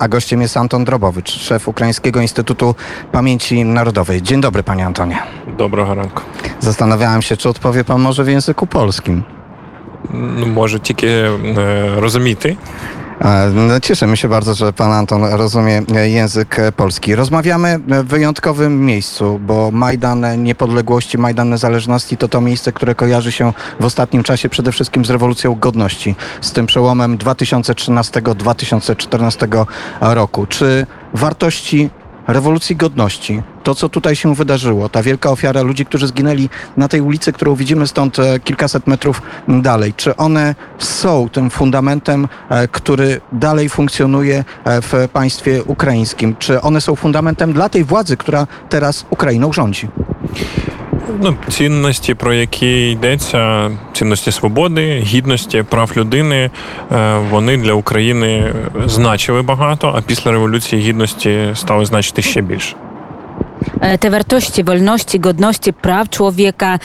a gościem jest Anton Drobowicz, szef Ukraińskiego Instytutu Pamięci Narodowej. Dzień dobry, panie Antonie. Доброго ранку. Zastanawiałem się, czy odpowie pan może w języku polskim. Ну, Може тільки е, розуміти. E, no, Cieszymy się bardzo, że pan Anton rozumie e, język e, polski. Rozmawiamy w wyjątkowym miejscu, bo Majdan Niepodległości, Majdan Niezależności to to miejsce, które kojarzy się w ostatnim czasie przede wszystkim z rewolucją godności, z tym przełomem 2013-2014 roku. Czy wartości rewolucji godności, to co tutaj się wydarzyło, ta wielka ofiara ludzi, którzy zginęli na tej ulicy, którą widzimy stąd e, kilkaset metrów dalej, czy one są tym fundamentem, e, który dalej funkcjonuje e, w państwie ukraińskim? Czy one są fundamentem dla tej władzy, która teraz Ukrainą rządzi? Ну, цінності, про які йдеться, цінності свободи, гідності, прав людини, е, вони для України значили багато, а після революції гідності стали значити ще більше. Te wartości wolności, godności, praw człowieka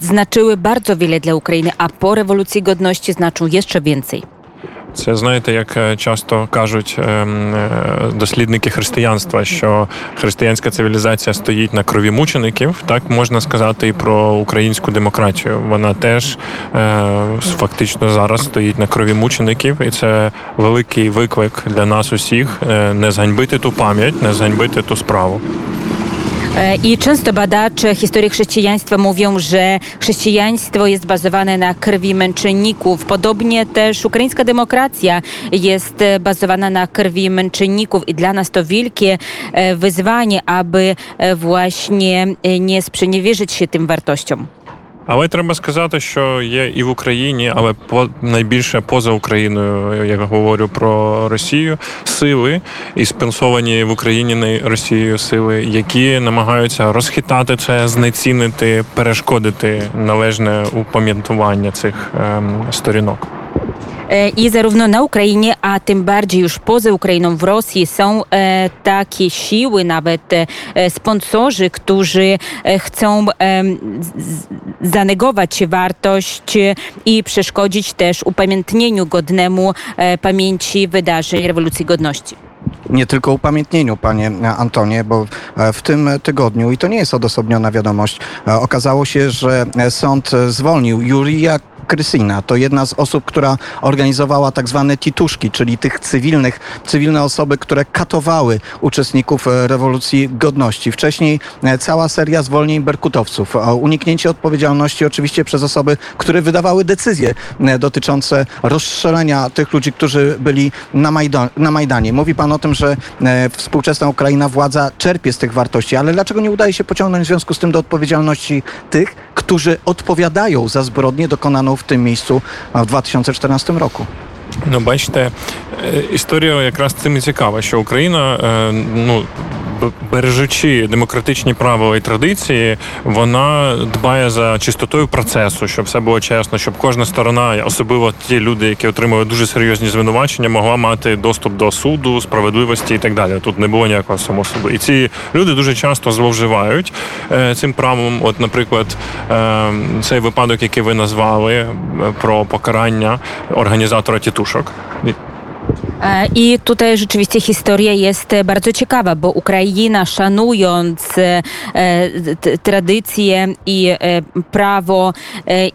znaczyły bardzo wiele dla Ukrainy, a po rewolucji godności znaczą jeszcze więcej. Це знаєте, як е, часто кажуть ем, е, дослідники християнства, що християнська цивілізація стоїть на крові мучеників. Так можна сказати і про українську демократію. Вона теж е, фактично зараз стоїть на крові мучеників, і це великий виклик для нас усіх не зганьбити ту пам'ять, не зганьбити ту справу. E, I często badacze historii chrześcijaństwa mówią, że chrześcijaństwo jest bazowane na krwi męczenników. Podobnie też ukraińska demokracja jest e, bazowana na krwi męczenników i dla nas to wielkie e, wyzwanie, aby właśnie nie sprzeniewierzyć się tym wartościom. Але треба сказати, що є і в Україні, але по найбільше поза Україною, як говорю про Росію, сили і спонсовані в Україні не Росією сили, які намагаються розхитати це, знецінити, перешкодити належне упам'ятування цих ем, сторінок. E, I zarówno na Ukrainie, a tym bardziej już poza Ukrainą, w Rosji są e, takie siły, nawet e, sponsorzy, którzy chcą zanegować wartość i przeszkodzić też upamiętnieniu godnemu pamięci wydarzeń rewolucji godności. Nie tylko upamiętnieniu, panie Antonie, bo w tym tygodniu, i to nie jest odosobniona wiadomość, okazało się, że sąd zwolnił Jurija Krysina. To jedna z osób, która organizowała tak zwane tituszki, czyli tych cywilnych, cywilne osoby, które katowały uczestników e, rewolucji godności. Wcześniej e, cała seria zwolnień berkutowców. Uniknięcie odpowiedzialności oczywiście przez osoby, które wydawały decyzje e, dotyczące rozstrzelenia tych ludzi, którzy byli na, na Majdanie. Mówi pan o tym, że współczesna Ukraina władza czerpie z tych wartości, ale dlaczego nie udaje się pociągnąć w związku z tym do odpowiedzialności tych, którzy odpowiadają za zbrodnię dokonaną w tym miejscu e, w 2014 roku? Ну, бачите, е, історія якраз цим і цікава, що Україна, е, ну. Бережучи демократичні правила і традиції, вона дбає за чистотою процесу, щоб все було чесно, щоб кожна сторона, особливо ті люди, які отримали дуже серйозні звинувачення, могла мати доступ до суду, справедливості і так далі. Тут не було ніякого самосуду. І ці люди дуже часто зловживають е, цим правом. От, наприклад, е, цей випадок, який ви назвали е, про покарання організатора тітушок. E, I tutaj rzeczywiście historia jest e, bardzo ciekawa, bo Ukraina szanując e, tradycje i prawo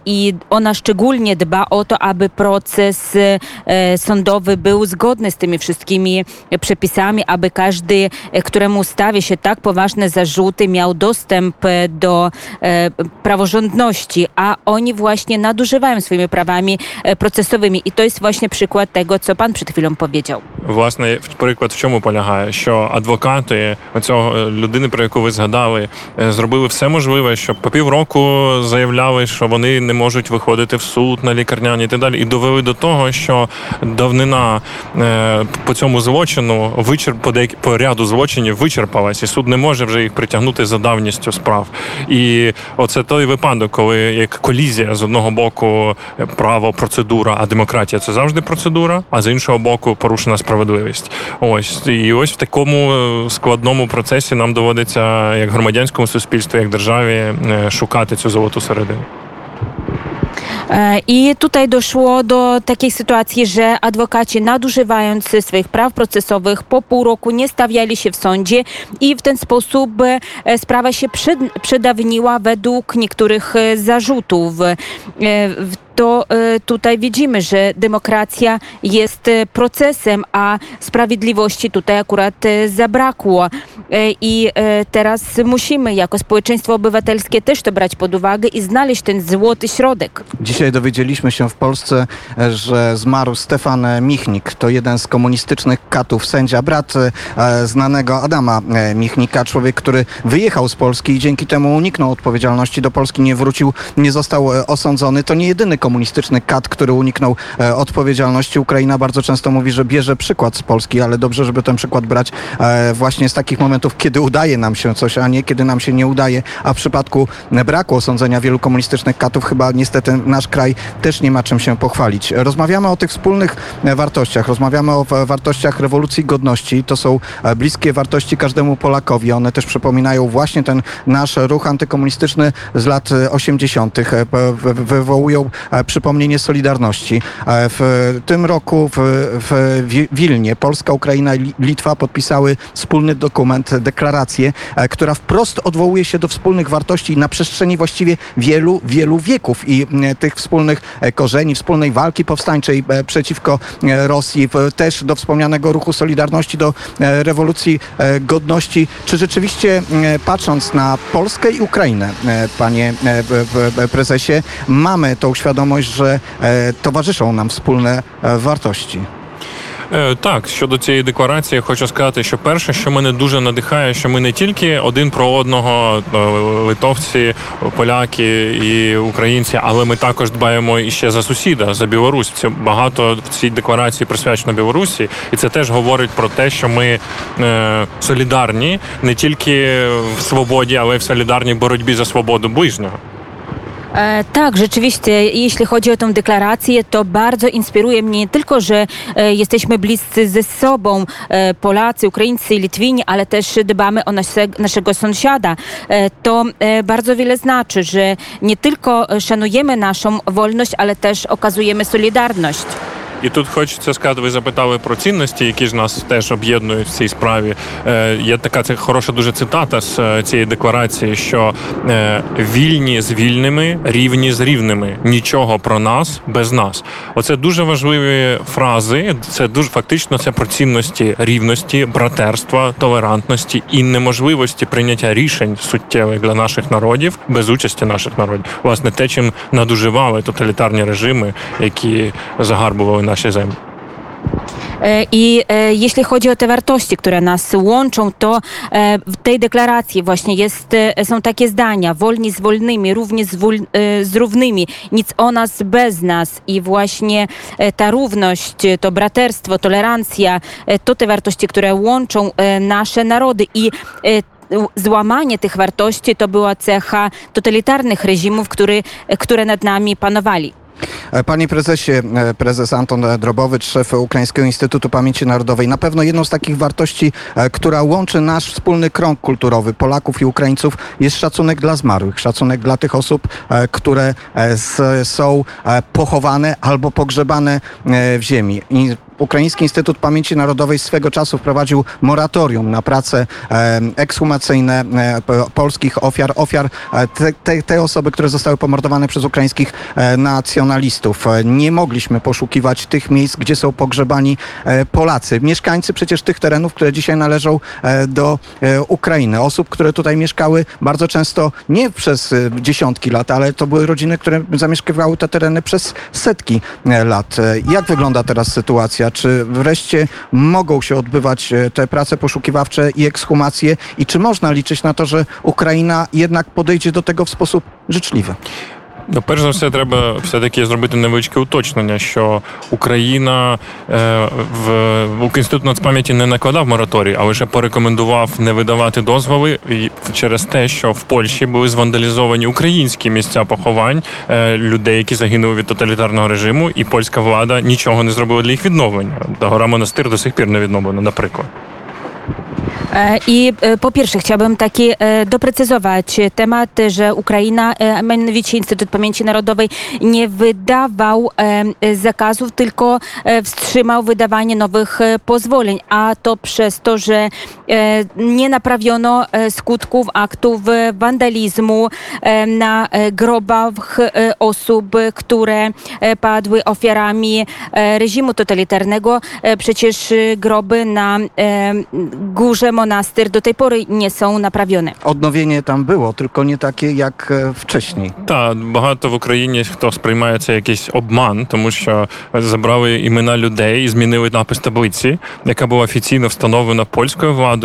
i ona szczególnie dba o to, aby proces sądowy był zgodny z tymi wszystkimi przepisami, aby każdy, któremu stawia się tak poważne zarzuty, miał dostęp do praworządności, a oni właśnie nadużywają swoimi prawami procesowymi. I to jest właśnie przykład tego, co pan przed chwilą powiedział. Власне, приклад в чому полягає, що адвокати цього людини, про яку ви згадали, е, зробили все можливе, щоб по півроку заявляли, що вони не можуть виходити в суд на лікарняні і так далі, і довели до того, що давнина е, по цьому злочину вичерп по деякі по ряду злочинів вичерпалась, і суд не може вже їх притягнути за давністю справ. І оце той випадок, коли як колізія з одного боку е, право, процедура, а демократія це завжди процедура, а з іншого боку порушена справедливість. Ось і ось в такому е, складному процесі нам доводиться як громадянському суспільству, як державі е, шукати цю золоту середину. I tutaj doszło do takiej sytuacji, że adwokaci nadużywając swoich praw procesowych po pół roku nie stawiali się w sądzie i w ten sposób sprawa się przedawniła według niektórych zarzutów to e, tutaj widzimy, że demokracja jest e, procesem, a sprawiedliwości tutaj akurat e, zabrakło. I teraz musimy jako społeczeństwo obywatelskie też to brać pod uwagę i znaleźć ten złoty środek. Dzisiaj dowiedzieliśmy się w Polsce, że zmarł Stefan Michnik. To jeden z komunistycznych katów, sędzia, brat znanego Adama Michnika, człowiek, który wyjechał z Polski i dzięki temu uniknął odpowiedzialności, do Polski nie wrócił, nie został osądzony. To nie jedyny komunistyczny kat, który uniknął e, odpowiedzialności. Ukraina bardzo często mówi, że bierze przykład z Polski, ale dobrze, żeby ten przykład brać e, właśnie z takich momentów, kiedy udaje nam się coś, a nie kiedy nam się nie udaje. A w przypadku braku osądzenia wielu komunistycznych katów, chyba niestety nasz kraj też nie ma czym się pochwalić. Rozmawiamy o tych wspólnych e, wartościach, rozmawiamy o wartościach rewolucji godności. To są bliskie wartości każdemu Polakowi. One też przypominają właśnie ten nasz ruch antykomunistyczny z lat 80. Wywołują E, przypomnienie Solidarności. E, w tym roku w, w Wilnie Polska, Ukraina i Litwa podpisały wspólny dokument, deklarację, e, która wprost odwołuje się do wspólnych wartości na przestrzeni właściwie wielu, wielu wieków i tych wspólnych korzeni, wspólnej walki powstańczej przeciwko Rosji, też do wspomnianego ruchu Solidarności, do rewolucji godności. Czy rzeczywiście patrząc na Polskę i Ukrainę, panie prezesie, mamy tą świadomość, że e, towarzyszą nam wspólne e, wartości. Е, так, щодо цієї декларації, хочу сказати, що перше, що мене дуже надихає, що ми не тільки один про одного, е, литовці, поляки і українці, але ми також дбаємо і ще за сусіда, за Білорусь. Це багато в цій декларації присвячено Білорусі, і це теж говорить про те, що ми е, солідарні не тільки в свободі, але й в солідарній боротьбі за свободу ближнього. E, tak, rzeczywiście, jeśli chodzi o tę deklarację, to bardzo inspiruje mnie nie tylko, że e, jesteśmy bliscy ze sobą, e, Polacy, Ukraińcy, Litwini, ale też dbamy o nasze, naszego sąsiada. To bardzo wiele znaczy, że nie tylko szanujemy naszą wolność, ale też okazujemy solidarność. І тут хочеться сказати, ви запитали про цінності, які ж нас теж об'єднують в цій справі. Е, Є така це хороша дуже цитата з е, цієї декларації, що е, вільні з вільними, рівні з рівними. Нічого про нас без нас. Оце дуже важливі фрази. Це дуже фактично це про цінності рівності, братерства, толерантності і неможливості прийняття рішень суттєвих для наших народів без участі наших народів. Власне, те, чим надуживали тоталітарні режими, які загарбували nasze ziemi. I jeśli chodzi o te wartości, które nas łączą, to w tej deklaracji właśnie jest, są takie zdania: wolni z wolnymi, równi z, z równymi, nic o nas bez nas. I właśnie ta równość, to braterstwo, tolerancja, to te wartości, które łączą nasze narody. I złamanie tych wartości to była cecha totalitarnych reżimów, który, które nad nami panowali. E, panie prezesie, e, prezes Anton Drobowicz, szef Ukraińskiego Instytutu Pamięci Narodowej, na pewno jedną z takich wartości, e, która łączy nasz wspólny krąg kulturowy Polaków i Ukraińców jest szacunek dla zmarłych, szacunek dla tych osób, które są pochowane albo pogrzebane w ziemi. I Ukraiński Instytut Pamięci Narodowej swego czasu wprowadził moratorium na prace ekshumacyjne polskich ofiar, ofiar te, te, te osoby, które zostały pomordowane przez ukraińskich nacjonalistów. Nie mogliśmy poszukiwać tych miejsc, gdzie są pogrzebani Polacy. Mieszkańcy przecież tych terenów, które dzisiaj należą do Ukrainy. Osób, które tutaj mieszkały bardzo często nie przez dziesiątki lat, ale to były rodziny, które zamieszkiwały te tereny przez setki lat. Jak wygląda teraz sytuacja? Czy wreszcie mogą się odbywać e, te prace poszukiwawcze i ekshumacje? I czy można liczyć na to, że Ukraina jednak podejdzie do tego w sposób życzliwy? Ну, перш за все, треба все-таки зробити невеличке уточнення, що Україна е, в Інститут нацпам'яті не накладав мораторій, а лише порекомендував не видавати дозволи через те, що в Польщі були звандалізовані українські місця поховань е, людей, які загинули від тоталітарного режиму, і польська влада нічого не зробила для їх відновлення. Гора монастир до сих пір не відновлена, наприклад. I po pierwsze chciałbym taki doprecyzować temat, że Ukraina, mianowicie Instytut Pamięci Narodowej nie wydawał zakazów, tylko wstrzymał wydawanie nowych pozwoleń, a to przez to, że nie naprawiono skutków aktów wandalizmu na grobach osób, które padły ofiarami reżimu totalitarnego. Przecież groby na górze Monastyr do tej pory nie są naprawione. Odnowienie tam było, tylko nie takie jak wcześniej. Так, багато в Україні хто сприймає це якийсь обман, тому що забрали імена людей і змінили напис таблиці, яка була офіційно встановлена польською владою,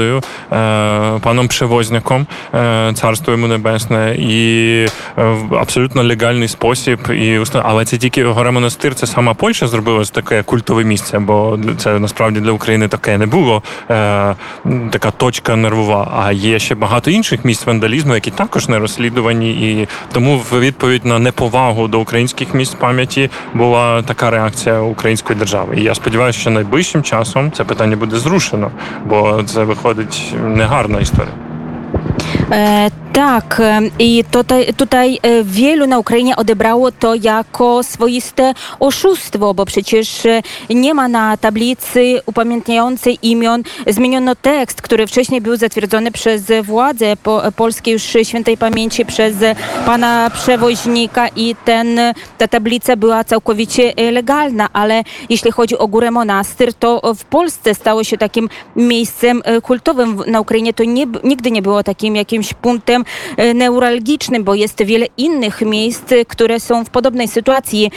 Паном Przewozником, царство йому небесне, і в абсолютно легальний спосіб. І але це тільки гора монастир. Це сама Польща зробила таке культове місце, бо це насправді для України таке не було. Така точка нервова. А є ще багато інших місць вандалізму, які також не розслідувані, і тому в відповідь на неповагу до українських місць пам'яті була така реакція української держави. І я сподіваюся, що найближчим часом це питання буде зрушено, бо це виходить негарна історія. E, tak, i tutaj, tutaj wielu na Ukrainie odebrało to jako swoiste oszustwo, bo przecież nie ma na tablicy upamiętniającej imion. Zmieniono tekst, który wcześniej był zatwierdzony przez władze po, polskie już świętej pamięci przez pana przewoźnika i ten, ta tablica była całkowicie legalna, ale jeśli chodzi o Górę Monastyr, to w Polsce stało się takim miejscem kultowym. Na Ukrainie to nie, nigdy nie było takim jakimś punktem neuralgicznym, bo jest wiele innych miejsc, które są w podobnej sytuacji.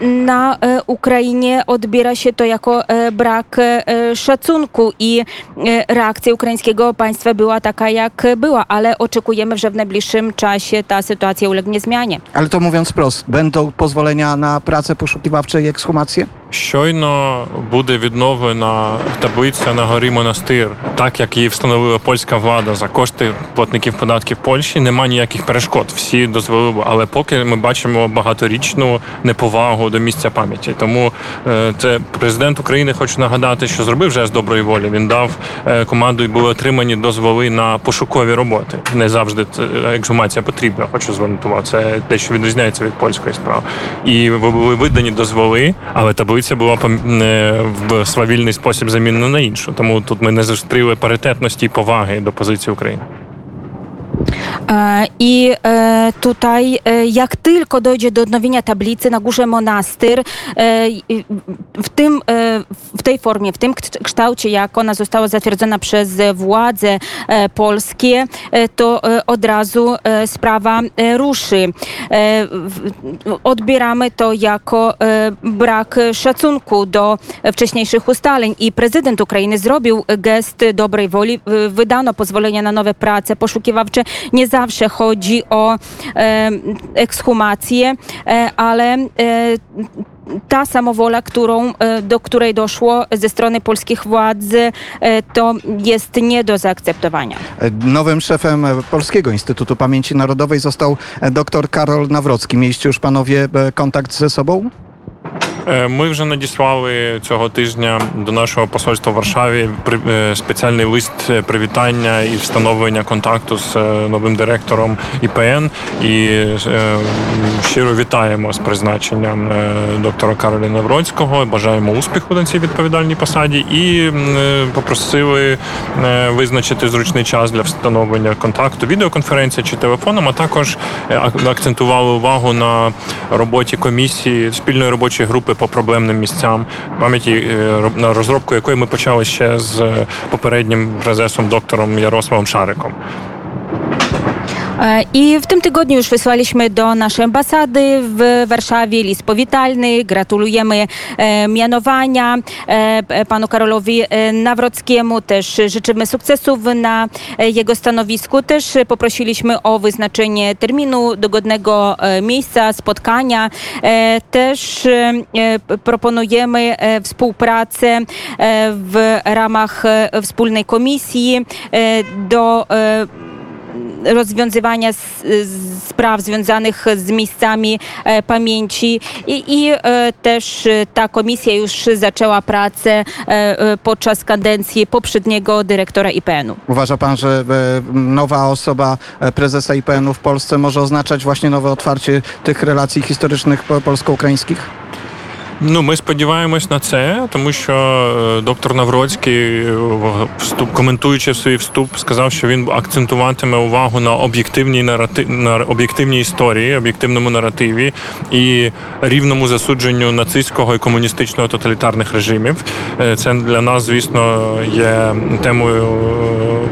Na Ukrainie odbiera się to jako brak szacunku i reakcja ukraińskiego państwa była taka, jak była, ale oczekujemy, że w najbliższym czasie ta sytuacja ulegnie zmianie. Ale to mówiąc prosto, będą pozwolenia na prace poszukiwawcze i ekshumacje? Щойно буде відновлена таблиця на горі монастир, так як її встановила польська влада за кошти платників податків Польщі. Нема ніяких перешкод. Всі дозволили, але поки ми бачимо багаторічну неповагу до місця пам'яті. Тому це президент України хочу нагадати, що зробив жест доброї волі. Він дав команду і були отримані дозволи на пошукові роботи. Не завжди ексгумація потрібна. Хочу звернути увагу. Це те, що відрізняється від польської справи. І були видані дозволи, але таблиця була в свавільний спосіб замінена на іншу. Тому тут ми не зустріли паритетності і поваги до позиції України. I tutaj, jak tylko dojdzie do odnowienia tablicy na górze Monastyr, w, tym, w tej formie, w tym kształcie, jak ona została zatwierdzona przez władze polskie, to od razu sprawa ruszy. Odbieramy to jako brak szacunku do wcześniejszych ustaleń i prezydent Ukrainy zrobił gest dobrej woli. Wydano pozwolenia na nowe prace poszukiwawcze. Nie zawsze chodzi o e, ekshumację, e, ale e, ta samowola, którą, do której doszło ze strony polskich władz, to jest nie do zaakceptowania. Nowym szefem Polskiego Instytutu Pamięci Narodowej został dr Karol Nawrocki. Mieliście już panowie kontakt ze sobą? Ми вже надіслали цього тижня до нашого посольства в Варшаві спеціальний лист привітання і встановлення контакту з новим директором ІПН. І щиро вітаємо з призначенням доктора Кароля Навроцького. Бажаємо успіху на цій відповідальній посаді і попросили визначити зручний час для встановлення контакту відеоконференції чи телефоном. А також акцентували увагу на роботі комісії спільної робочої групи по проблемним місцям пам'яті, на розробку якої ми почали ще з попереднім резесом доктором Ярославом Szaryką. I w tym tygodniu już wysłaliśmy do naszej ambasady w Warszawie list powitalny. Gratulujemy e, mianowania e, panu Karolowi e, Nawrockiemu. Też życzymy sukcesów na jego stanowisku. Też poprosiliśmy o wyznaczenie terminu, dogodnego miejsca spotkania. Też proponujemy współpracę w ramach wspólnej komisji do rozwiązywania spraw związanych z miejscami pamięci i, i też ta komisja już zaczęła pracę podczas kadencji poprzedniego dyrektora IPN-u. Uważa pan, że nowa osoba prezesa IPN-u w Polsce może oznaczać właśnie nowe otwarcie tych relacji historycznych polsko-ukraińskich? Ну, ми сподіваємось на це, тому що е, доктор Навроцький, е, вступ, коментуючи свій вступ, сказав, що він акцентуватиме увагу на об'єктивній наратив, на об'єктивній історії, об'єктивному наративі і рівному засудженню нацистського і комуністичного тоталітарних режимів. Е, це для нас, звісно, є темою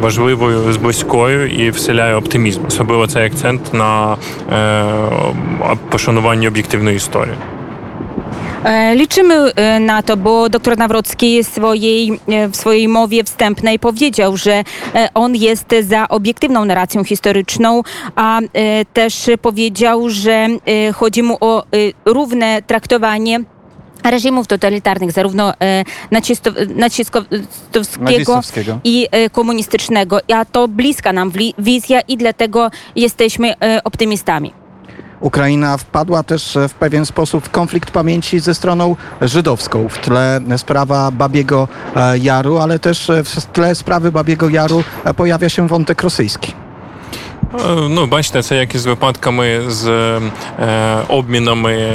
важливою з близькою і вселяє оптимізм. Особливо цей акцент на пошануванні об'єктивної історії. E, liczymy e, na to, bo dr Nawrocki swojej, e, w swojej mowie wstępnej powiedział, że on jest za obiektywną narracją historyczną, a też powiedział, że chodzi mu o równe traktowanie reżimów totalitarnych, zarówno naciskowskiego i komunistycznego. A to bliska nam wizja i dlatego jesteśmy optymistami. Ukraina wpadła też w pewien sposób w konflikt pamięci ze stroną żydowską. W tle sprawa Babiego e, Jaru, ale też w tle sprawy Babiego Jaru e, pojawia się wątek rosyjski. Ну, бачите, це як із випадками з е, обмінами,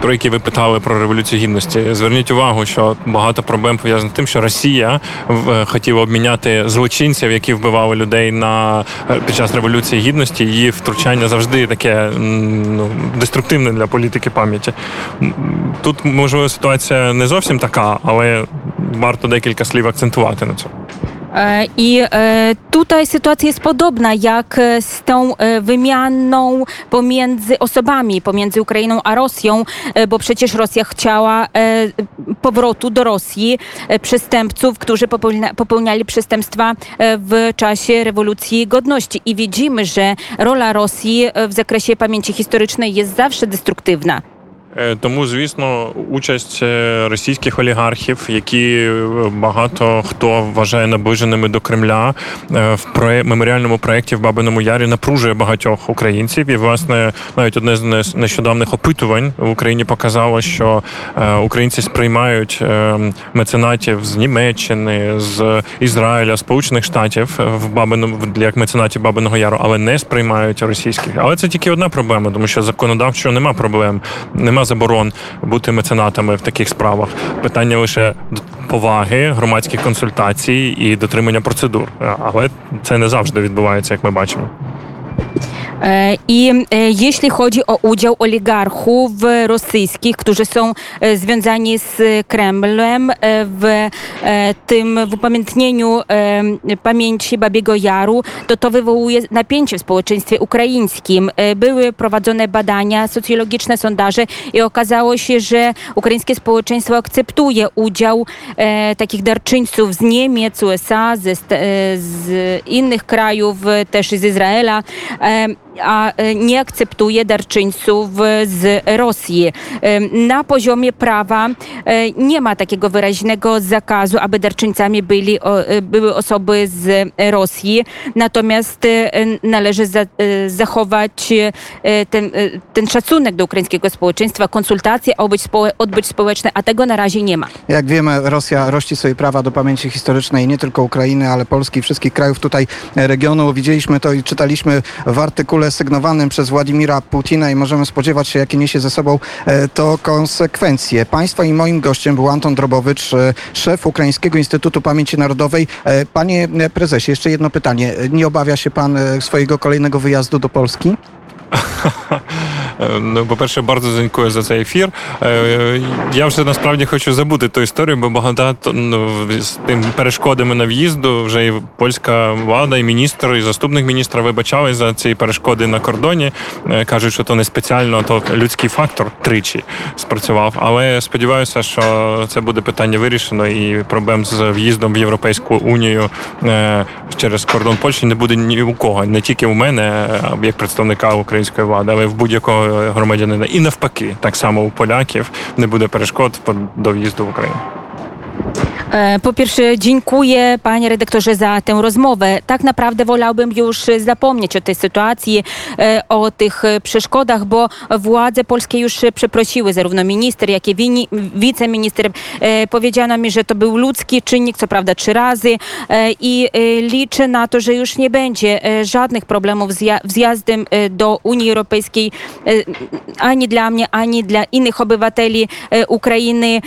про які ви питали про революцію гідності. Зверніть увагу, що багато проблем пов'язаних з тим, що Росія хотіла обміняти злочинців, які вбивали людей на під час революції гідності. Її втручання завжди таке ну, деструктивне для політики пам'яті. Тут можливо ситуація не зовсім така, але варто декілька слів акцентувати на цьому. I tutaj sytuacja jest podobna jak z tą wymianą pomiędzy osobami, pomiędzy Ukrainą a Rosją, bo przecież Rosja chciała powrotu do Rosji przestępców, którzy popełniali przestępstwa w czasie rewolucji godności. I widzimy, że rola Rosji w zakresie pamięci historycznej jest zawsze destruktywna. Е, тому, звісно, участь е, російських олігархів, які багато хто вважає наближеними до Кремля е, в меморіальному проєкті в Бабиному Ярі напружує багатьох українців. І, власне, навіть одне з нещодавних опитувань в Україні показало, що українці сприймають меценатів з Німеччини, з Ізраїля, Сполучених Штатів в Бабиному як меценатів Бабиного Яру, але не сприймають російських. Але це тільки одна проблема, тому що законодавчо нема проблем. Нема нема заборон бути меценатами в таких справах. Питання лише поваги, громадських консультацій і дотримання процедур. Але це не завжди відбувається, як ми бачимо. I jeśli chodzi o udział oligarchów rosyjskich, którzy są związani z Kremlem w tym w upamiętnieniu pamięci Babiego Jaru, to to wywołuje napięcie w społeczeństwie ukraińskim. Były prowadzone badania, socjologiczne sondaże i okazało się, że ukraińskie społeczeństwo akceptuje udział takich darczyńców z Niemiec, USA, ze, z innych krajów, też z Izraela a e, nie akceptuje darczyńców z Rosji. E, na poziomie prawa e, nie ma takiego wyraźnego zakazu, aby darczyńcami byli, były osoby z Rosji, natomiast należy za, zachować ten, ten szacunek do ukraińskiego społeczeństwa, konsultacje, odbyć, odbyć społeczne, a tego na razie nie ma. Jak wiemy, Rosja rości swoje prawa do pamięci historycznej nie tylko Ukrainy, ale Polski wszystkich krajów tutaj regionu. Widzieliśmy to i czytaliśmy w artykule sygnowanym przez Władimira Putina i możemy spodziewać się, jakie niesie ze sobą e, to konsekwencje. Państwa i moim gościem był Anton Drobowicz, e, szef Ukraińskiego Instytutu Pamięci Narodowej. E, panie prezesie, jeszcze jedno pytanie. Nie obawia się pan swojego kolejnego wyjazdu do Polski? Ну, по-перше, bardzo дякую за цей ефір. Я вже насправді хочу забути ту історію, бо багато ну, з тим перешкодами на в'їзду вже і польська влада, і міністр, і заступник міністра вибачали за ці перешкоди на кордоні. Кажуть, що то не спеціально, то людський фактор тричі спрацював. Але сподіваюся, що це буде питання вирішено, і проблем з в'їздом в Європейську унію через кордон Польщі не буде ні у кого, не тільки у мене, як представника української влади, але в будь-якого громадянина. І навпаки, так само у поляків не буде перешкод до в'їзду в Україну. E, Po pierwsze, dziękuję panie redaktorze za tę rozmowę. Tak naprawdę wolałbym już zapomnieć o tej sytuacji, e, o tych przeszkodach, bo władze polskie już przeprosiły, zarówno minister, jak i wiceminister. E, Powiedziano mi, że to był ludzki czynnik, co prawda trzy razy i liczę na to, że już nie będzie żadnych problemów z ja- wzjazdem e, do Unii Europejskiej ani dla mnie, ani dla innych obywateli Ukrainy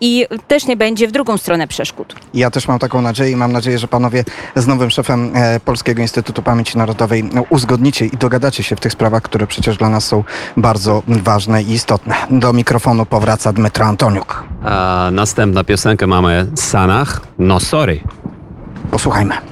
i też nie będzie w drugą stronę przeszkód. Ja też mam taką nadzieję i mam nadzieję, że panowie z nowym szefem e, Polskiego Instytutu Pamięci Narodowej no, uzgodnicie i dogadacie się w tych sprawach, które przecież dla nas są bardzo ważne i istotne. Do mikrofonu powraca Dmytro Antoniuk. A następna piosenka mamy Sanach. No sorry. Posłuchajmy.